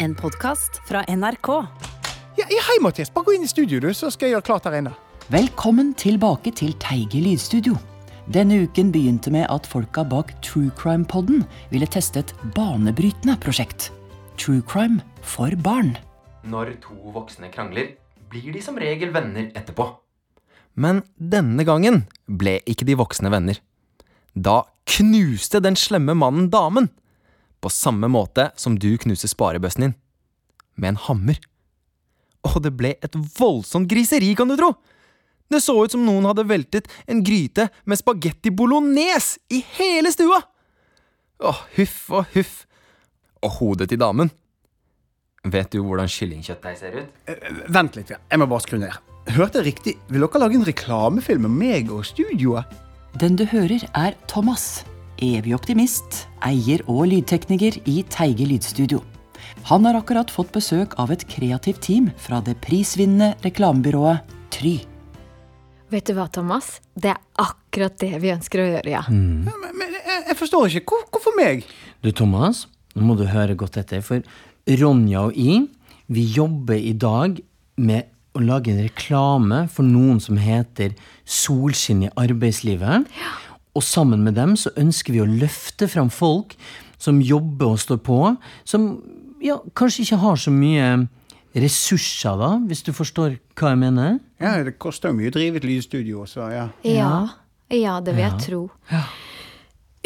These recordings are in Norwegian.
En podkast fra NRK. Ja, hei, Mathias. Bare gå inn i studio, du, så skal jeg gjøre klart her inne. Velkommen tilbake til Teige lydstudio. Denne uken begynte med at folka bak True Crime-podden ville teste et banebrytende prosjekt. True Crime for barn. Når to voksne krangler, blir de som regel venner etterpå. Men denne gangen ble ikke de voksne venner. Da knuste den slemme mannen damen. På samme måte som du knuser sparebøssen din. Med en hammer. Og det ble et voldsomt griseri, kan du tro! Det så ut som noen hadde veltet en gryte med spagetti bolognese i hele stua! Åh, huff og huff. Og hodet til damen. Vet du hvordan kyllingkjøttdeig ser ut? Eh, Vent litt, ja. jeg må bare skru ned. Hørte jeg riktig? Vil dere lage en reklamefilm med meg og studioet? Den du hører, er Thomas. Evig optimist, eier og lydtekniker i Teige lydstudio. Han har akkurat fått besøk av et kreativt team fra det prisvinnende reklamebyrået Try. Vet du hva, Thomas? Det er akkurat det vi ønsker å gjøre, ja. Men, men jeg, jeg forstår ikke. Hvor, hvorfor meg? Du, Thomas, nå må du høre godt etter, for Ronja og jeg, vi jobber i dag med å lage en reklame for noen som heter Solskinn i arbeidslivet. Og sammen med dem så ønsker vi å løfte fram folk som jobber og står på, som ja, kanskje ikke har så mye ressurser, da, hvis du forstår hva jeg mener? Ja, Det koster jo mye å drive et lydstudio, også, ja. Ja, ja det vil jeg tro.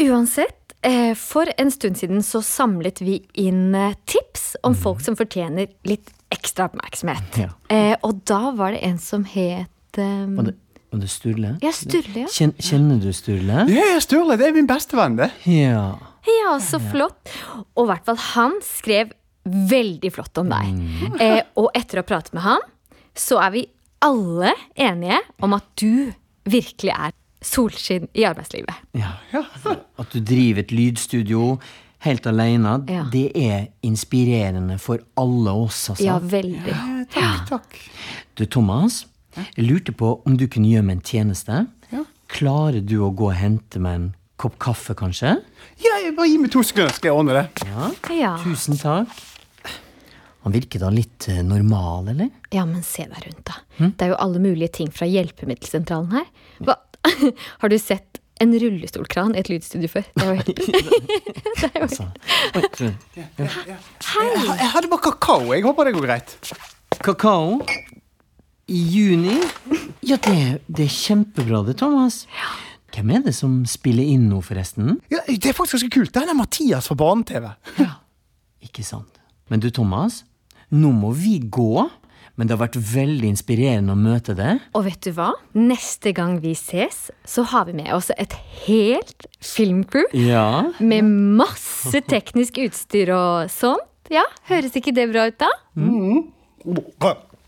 Uansett, eh, for en stund siden så samlet vi inn eh, tips om folk som fortjener litt ekstra oppmerksomhet. Ja. Eh, og da var det en som het um... Var det, var det Sturle? Ja, Sturle, ja. Kjen, kjenner du Sturle? Ja, ja, Sturle, det er min bestevenn, det. Ja. Ja, så flott. Og i hvert fall han skrev veldig flott om deg. Eh, og etter å ha pratet med han, så er vi alle enige om at du virkelig er solskinn i arbeidslivet. Ja. At du driver et lydstudio helt alene, Ja. det er inspirerende for alle oss, altså. Ja, veldig. Ja, Takk, takk. Du, Thomas, jeg lurte på om du kunne gjøre meg en tjeneste. Ja. Klarer du å gå og hente meg en kopp kaffe, kanskje? Ja, bare gi meg to sekunder, skal jeg ordne det. Ja. Tusen takk. Han virker da litt eh, normal, eller? ja, men se deg rundt, da. Det er jo alle mulige ting fra hjelpemiddelsentralen her. Hva? Har du sett en rullestolkran i et lydstudio før? Det er jo helt er Jeg, jeg hadde bare kakao. Jeg håper det går greit. Kakao? I juni? Ja, det, det er kjempebra det, Thomas. Ja. Hvem er det som spiller inn nå, forresten? Ja, det er faktisk ganske kult. Det er Mathias fra Barne-TV. Ikke sant. Men du, Thomas. Nå må vi gå. Men det har vært veldig inspirerende å møte deg. Og vet du hva? Neste gang vi ses, så har vi med oss et helt filmcrew. Ja. Med masse teknisk utstyr og sånt. Ja, Høres ikke det bra ut, da?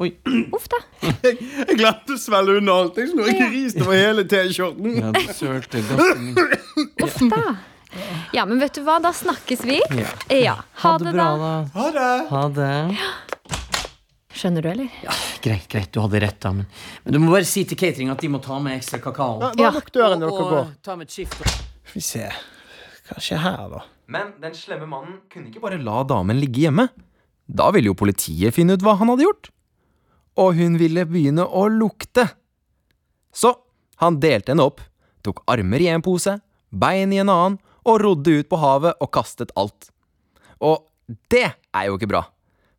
Oi. Uff da. Jeg glemte å svelle unna alt. Jeg snor ikke ris over hele T-skjorten. Ja, du sølte. Uff da. Ja, men vet du hva? Da snakkes vi. Ja. Ja. Ha, det bra, da. Ha det. Ha det. Skjønner du, eller? Greit, greit, du hadde rett, da. Men, men du må bare si til catering at de må ta med ekstra kakao. Bare Ja. lukk døren når dere går. ta med et skift. Skal vi se. Hva skjer her, da? Men den slemme mannen kunne ikke bare la damen ligge hjemme. Da ville jo politiet finne ut hva han hadde gjort. Og hun ville begynne å lukte. Så han delte henne opp, tok armer i en pose, bein i en annen, og rodde ut på havet og kastet alt. Og det er jo ikke bra.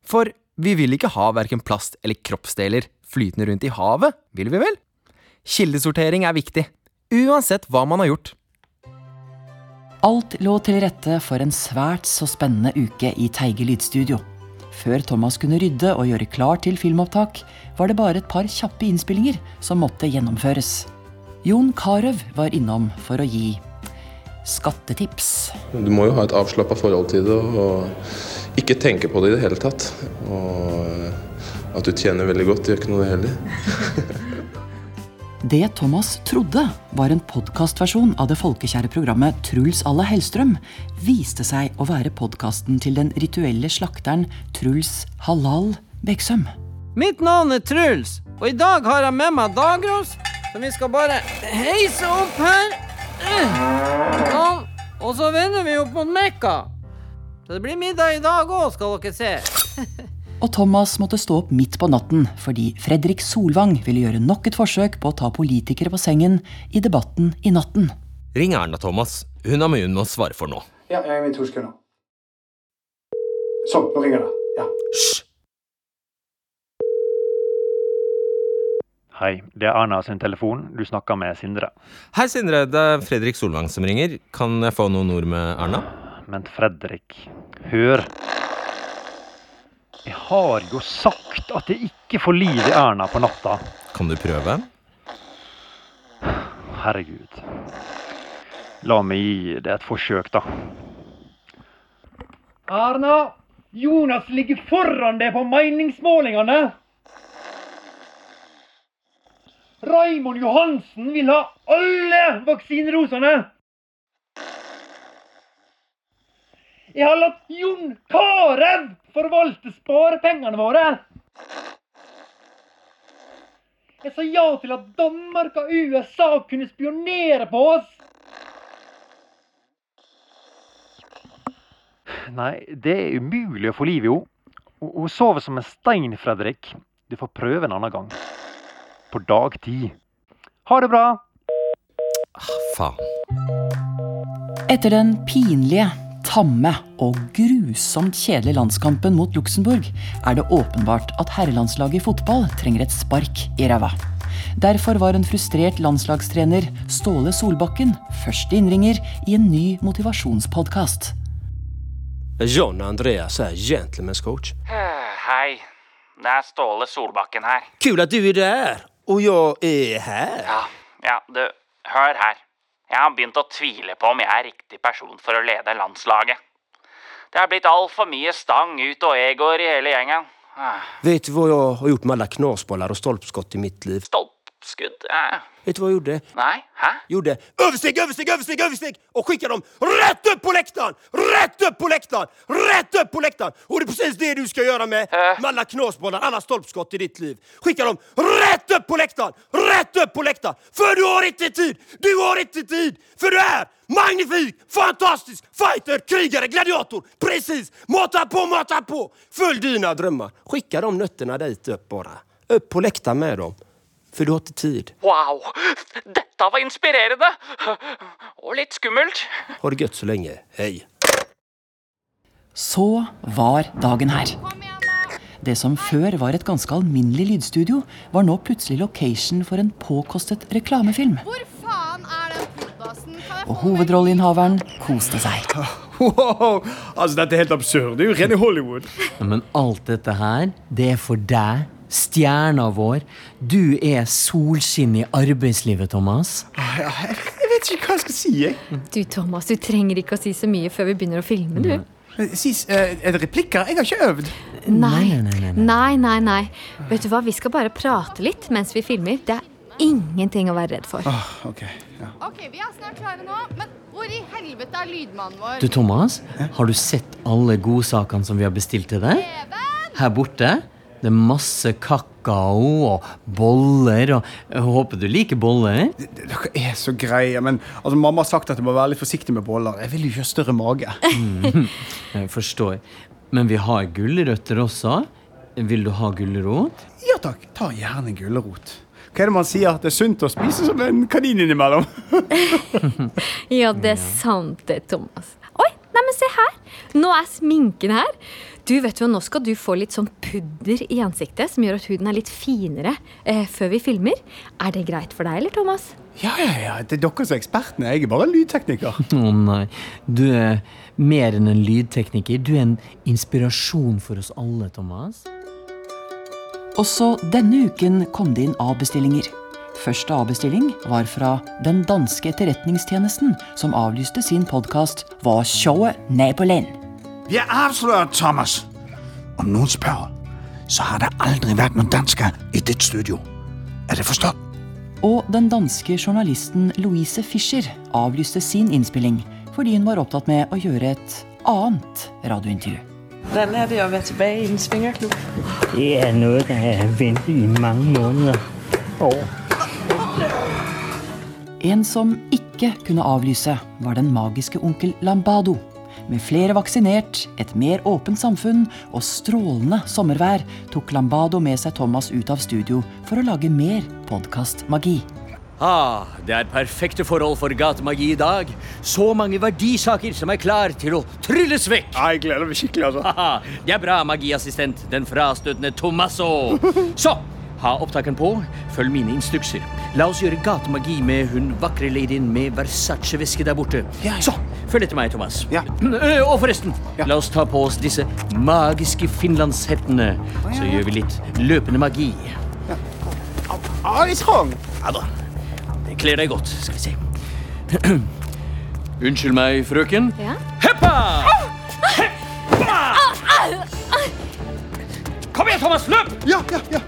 For vi vil ikke ha verken plast eller kroppsdeler flytende rundt i havet, vil vi vel? Kildesortering er viktig, uansett hva man har gjort. Alt lå til rette for en svært så spennende uke i Teige lydstudio. Før Thomas kunne rydde og gjøre klar til filmopptak, var det bare et par kjappe innspillinger som måtte gjennomføres. Jon Carew var innom for å gi skattetips. Du må jo ha et avslappa forhold til det og ikke tenke på det i det hele tatt. Og at du tjener veldig godt, gjør ikke noe det heller. Det Thomas trodde var en podkastversjon av det folkekjære programmet Truls à la Hellstrøm, viste seg å være podkasten til den rituelle slakteren Truls Halal Beksøm. Mitt navn er Truls, og i dag har jeg med meg Dagros, som vi skal bare heise opp her. Sånn. Og så vender vi opp mot Mekka. Så det blir middag i dag òg, skal dere se. Og Thomas måtte stå opp midt på natten fordi Fredrik Solvang ville gjøre nok et forsøk på å ta politikere på sengen i debatten i natten. Ring Erna, Thomas. Hun har mye hun må svare for nå. Ja, jeg er med i to sekunder. Sånn, nå ringer det. Ja. Hysj! Hei, det er Erna sin telefon. Du snakker med Sindre. Hei, Sindre. Det er Fredrik Solvang som ringer. Kan jeg få noen ord med Erna? Men Fredrik, hør. Jeg har jo sagt at jeg ikke får liv i Erna på natta. Kan du prøve? Herregud. La meg gi det et forsøk, da. Erna, Jonas ligger foran deg på meningsmålingene. Raimond Johansen vil ha alle vaksinerosene. Jeg har latt Jon Carew forvalte sparepengene våre. Jeg sa ja til at Danmark og USA kunne spionere på oss. Nei, det er umulig å få liv i henne. Hun- sover som en stein, Fredrik. Du får prøve en annen gang. På dagtid. Ha det bra! Faen. Etter den pinlige, tamme og grusomt kjedelige landskampen mot Luxembourg er det åpenbart at herrelandslaget i fotball trenger et spark i ræva. Derfor var en frustrert landslagstrener, Ståle Solbakken, første innringer i en ny motivasjonspodkast. John Andreas er gentleman's coach. Hei, det er Ståle Solbakken her. Kul at du er der, og jeg er her. Ja, ja, du, hør her. Jeg har begynt å tvile på om jeg er riktig person for å lede landslaget. Det er blitt altfor mye stang ut og egoer i hele gjengen. Ah, Vet du hva jeg har gjort med alla knasboller og stolpskott i mitt liv? Stolpskudd? Eh, Vet du hva jeg gjorde? nei, hæ? Gjorde översteg, översteg, översteg, översteg Og skickade dem rett opp på lekteren! Rett opp på lekteren! Rett opp på lekteren! Og det er precis det du skal gjøre med, med alle knasboller, alla stolpskott i ditt liv. Skicka dem rett opp på läktaren! Rätt upp på läktaren! För du har inte tid! Du har inte tid! För du är magnifik, fantastisk, fighter, krigare, gladiator! Precis! Mata på, mata på! Följ dina drömmar. Skicka de nötterna dit upp bara. Upp på läktaren med dem. För du har inte tid. Wow, dette var inspirerende! Og litt skummelt. Ha det godt så lenge. Hei. Så var dagen her. Det som før var et ganske alminnelig lydstudio, var nå plutselig location for en påkostet reklamefilm. Hvor faen er den? Og hovedrolleinnehaveren koste seg. Wow, altså Dette er helt absurd. Det er jo rene Hollywood. Ja, Men alt dette her, det er for deg. Stjerna vår. Du er solskinn i arbeidslivet, Thomas. Ja, jeg, vet ikke hva jeg skal si. jeg. Du Thomas, du trenger ikke å si så mye før vi begynner å filme, du. Eh, Sis, eh, er det replikker? Jeg har ikke øvd. Nei. nei, nei, nei. Nei, nei, nei. Vet du hva, vi skal bare prate litt mens vi filmer. Det er ingenting å være redd for. Ah, ok, ja. Ok, vi er snart klare nå, men hvor i helvete er lydmannen vår? Du, Thomas, har du sett alle godsakene som vi har bestilt til deg? Her borte? Det er masse kakao og boller og Jeg håper du liker boller? Dere er så greie, men altså, mamma har sagt at jeg må være litt forsiktig med boller. Jeg vil jo ikke ha større mage. Jeg forstår. Men vi har gulrøtter også. Vil du ha gulrot? Ja takk, ta gjerne gulrot. Hva er det man sier? Det er sunt å spise som en kanin innimellom. Ja, det er sant det, Thomas. Men se her. Nå er sminken her. Du, vet jo, Nå skal du få litt sånn pudder i ansiktet som gjør at huden er litt finere eh, før vi filmer. Er det greit for deg, eller, Thomas? Ja, ja, ja, Det er dere som er ekspertene. Jeg er bare lydtekniker. Å nei. Du er mer enn en lydtekniker. Du er en inspirasjon for oss alle, Thomas. Også denne uken kom det inn avbestillinger. Første avbestilling var fra den danske etterretningstjenesten, som avlyste sin podkast Hva showet naboland. Vi er avslørt, Thomas. Om noen spør, så har det aldri vært noen dansker i ditt studio. Er det forstått? Og den danske journalisten Louise Fischer avlyste sin innspilling fordi hun var opptatt med å gjøre et annet radiointervju. Hvordan er det å være tilbake i en swingerklubb? Det er noe jeg har ventet i mange måneder. År. En som ikke kunne avlyse, var den magiske onkel Lambado. Med flere vaksinert, et mer åpent samfunn og strålende sommervær tok Lambado med seg Thomas ut av studio for å lage mer podkastmagi. Ah, det er perfekte forhold for gatemagi i dag. Så mange verdisaker som er klar til å trylles vekk. Jeg gleder meg skikkelig, altså. Ah, det er bra, magiassistent. Den frastøtende Tomasso. Så, ha opptakeren på. Følg mine instrukser. La oss gjøre gatemagi med hun vakre ladyen med Versace-veske der borte. Så, følg etter meg, Thomas. Ja. Og forresten, la oss ta på oss disse magiske finlandshettene. Så gjør vi litt løpende magi. Ah, trang. Ja da. Det kler deg godt. Skal vi se. Unnskyld meg, frøken. Ja? Heppa! Kom igjen, Thomas! Løp! Ja, ja, ja.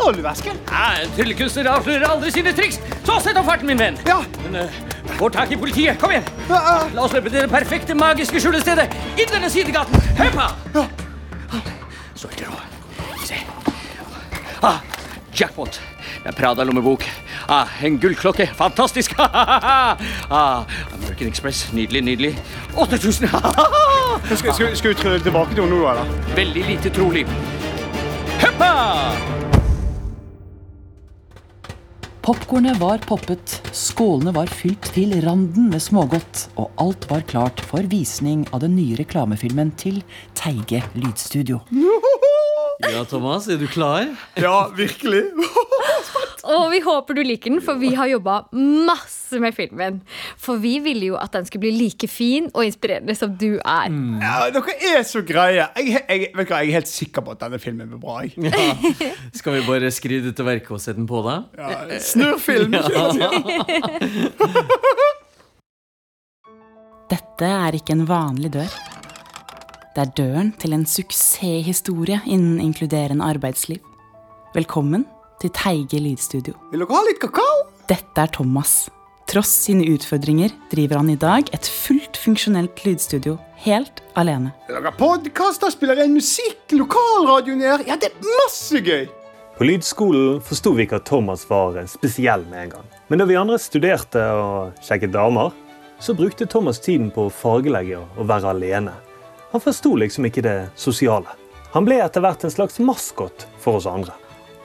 Du vesken? Ja, Tryllekunstner avslører aldri sine triks. Så sett opp farten, min venn. Ja. Men uh, får tak i politiet. Kom igjen. La oss løpe til det perfekte magiske skjulestedet. Inn denne sidegaten. Heppa! Så ikke rå. Se. Ah, jackpot. Det er Prada-lommebok. Ah, en gullklokke. Fantastisk! ah, American Express. Nydelig, nydelig. 8000! Skal, skal, skal vi tilbake til henne nå, eller? Veldig lite trolig. Heppa! Popkornet var poppet, skålene var fylt til randen med smågodt, og alt var klart for visning av den nye reklamefilmen til Teige lydstudio. Ja, Thomas, er du klar? Ja, virkelig. Og vi håper du liker den, for vi har jobba masse med filmen. For vi ville jo at den skulle bli like fin og inspirerende som du er. Ja, dere er så greie. Jeg, jeg, vet du hva, jeg er helt sikker på at denne filmen blir bra. Ja. Skal vi bare skride til verket og sette den på, da? Ja, Snurrfilm! Dette er ikke en vanlig dør. Det er døren til en suksesshistorie innen inkluderende arbeidsliv. Velkommen til Teige lydstudio. Vil dere ha litt kakao? Dette er Thomas. Tross sine utfordringer driver han i dag et fullt funksjonelt lydstudio helt alene. Lager podkaster, spiller inn musikk, lokalradioen her. Ja, det er masse gøy! På lydskolen forsto vi ikke at Thomas var spesiell med en gang. Men da vi andre studerte og sjekket damer, så brukte Thomas tiden på å fargelegge og være alene. Han forsto liksom ikke det sosiale. Han ble etter hvert en slags maskot for oss andre.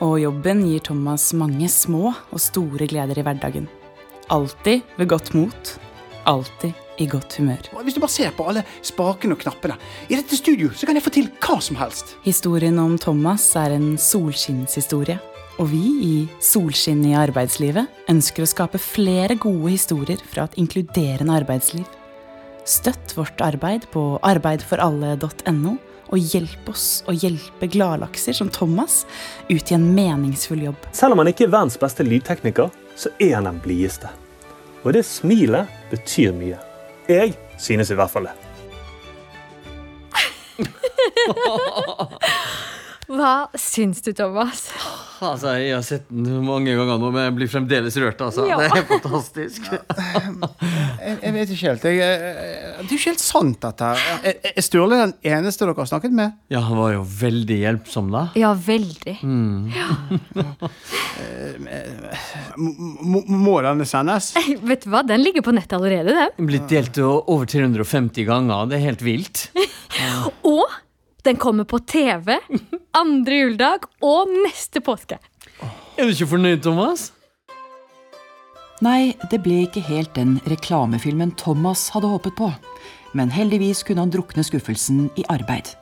Og jobben gir Thomas mange små og store gleder i hverdagen. Alltid ved godt mot. Alltid i godt humør. Hvis du bare ser på alle spakene og knappene I dette studio så kan jeg få til hva som helst. Historien om Thomas er en solskinnshistorie. Og vi i Solskinn i arbeidslivet ønsker å skape flere gode historier fra et inkluderende arbeidsliv. Støtt vårt arbeid på arbeidforalle.no, og hjelpe oss å hjelpe gladlakser som Thomas ut i en meningsfull jobb. Selv om han ikke er verdens beste lydtekniker, så er han den blideste. Og det smilet betyr mye. Jeg synes i hvert fall det. Hva syns du, Thomas? Altså, Jeg har sett den mange ganger nå, men jeg blir fremdeles rørt. altså. Ja. Det er fantastisk. Jeg, jeg vet ikke helt. Jeg, det er jo ikke helt sant, dette her. Er- Er Sturle den eneste dere har snakket med? Ja, han var jo veldig hjelpsom, da. Ja, veldig. Mm. Må, må denne sendes? Vet du hva, Den ligger på nettet allerede, den. Blitt delt over 350 ganger. Det er helt vilt. Og den kommer på TV andre juledag og neste påske. Er du ikke fornøyd, Thomas? Nei, det ble ikke helt den reklamefilmen Thomas hadde håpet på. Men heldigvis kunne han drukne skuffelsen i arbeid.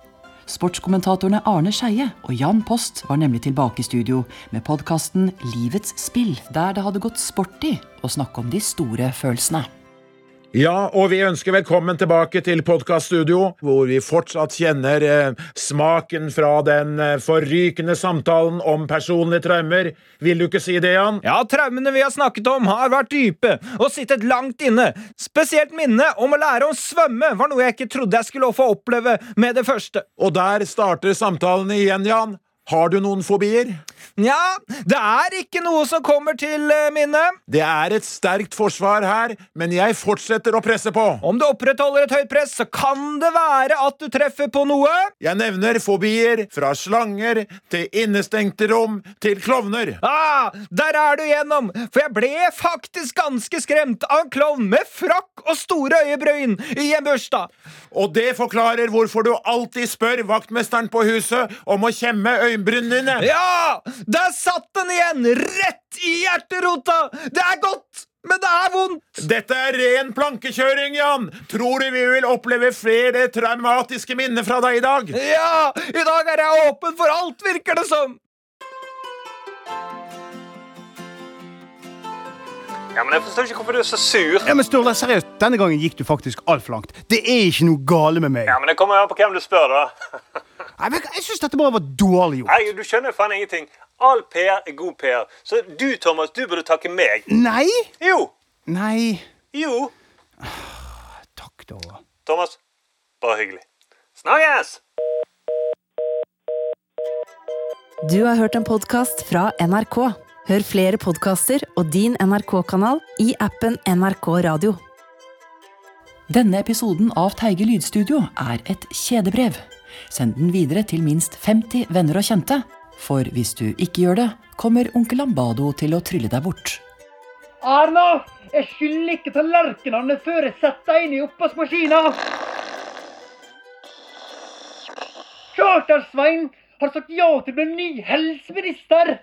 Sportskommentatorene Arne Skeie og Jan Post var nemlig tilbake i studio med podkasten Livets spill, der det hadde gått sport i å snakke om de store følelsene. Ja, og vi ønsker velkommen tilbake til podkaststudio, hvor vi fortsatt kjenner eh, smaken fra den eh, forrykende samtalen om personlige traumer. Vil du ikke si det, Jan? Ja, traumene vi har snakket om, har vært dype og sittet langt inne. Spesielt minnet om å lære å svømme var noe jeg ikke trodde jeg skulle få oppleve med det første. Og der starter samtalen igjen, Jan. Har du noen fobier? Nja, det er ikke noe som kommer til minne. Det er et sterkt forsvar her, men jeg fortsetter å presse på. Om du opprettholder et høyt press, så kan det være at du treffer på noe. Jeg nevner fobier fra slanger til innestengte rom til klovner. Ah, der er du igjennom! For jeg ble faktisk ganske skremt av en klovn med frakk og store øyebryn i en bursdag. Og det forklarer hvorfor du alltid spør vaktmesteren på huset om å kjemme øyenbrynene dine. Ja! Der satt den igjen! Rett i hjerterota! Det er godt! Men det er vondt! Dette er ren plankekjøring, Jan. Tror du vi vil oppleve flere traumatiske minner fra deg i dag? Ja! I dag er jeg åpen for alt, virker det som. Ja, men Jeg forstår ikke hvorfor du er så sur. Ja, men Sturle, seriøst, Denne gangen gikk du faktisk altfor langt. Det er ikke noe gale med meg. Ja, men Det kommer an på hvem du spør, da. Men Jeg syns dette bare var dårlig gjort. Nei, Du skjønner faen ingenting. All PR er god PR. Så du, Thomas, du burde takke meg. Nei! Jo. Nei. Jo. Takk, da. Thomas, bare hyggelig. Snakkes! Du har hørt en podkast fra NRK. Hør flere podkaster og din NRK-kanal i appen NRK Radio. Denne episoden av Teige lydstudio er et kjedebrev. Send den videre til minst 50 venner og kjente. For hvis du ikke gjør det, kommer onkel Lambado til å trylle deg bort. Erna, jeg skyller ikke tallerkenene før jeg setter deg inn i oppvaskmaskina. Charter-Svein har sagt ja til å bli ny helseminister.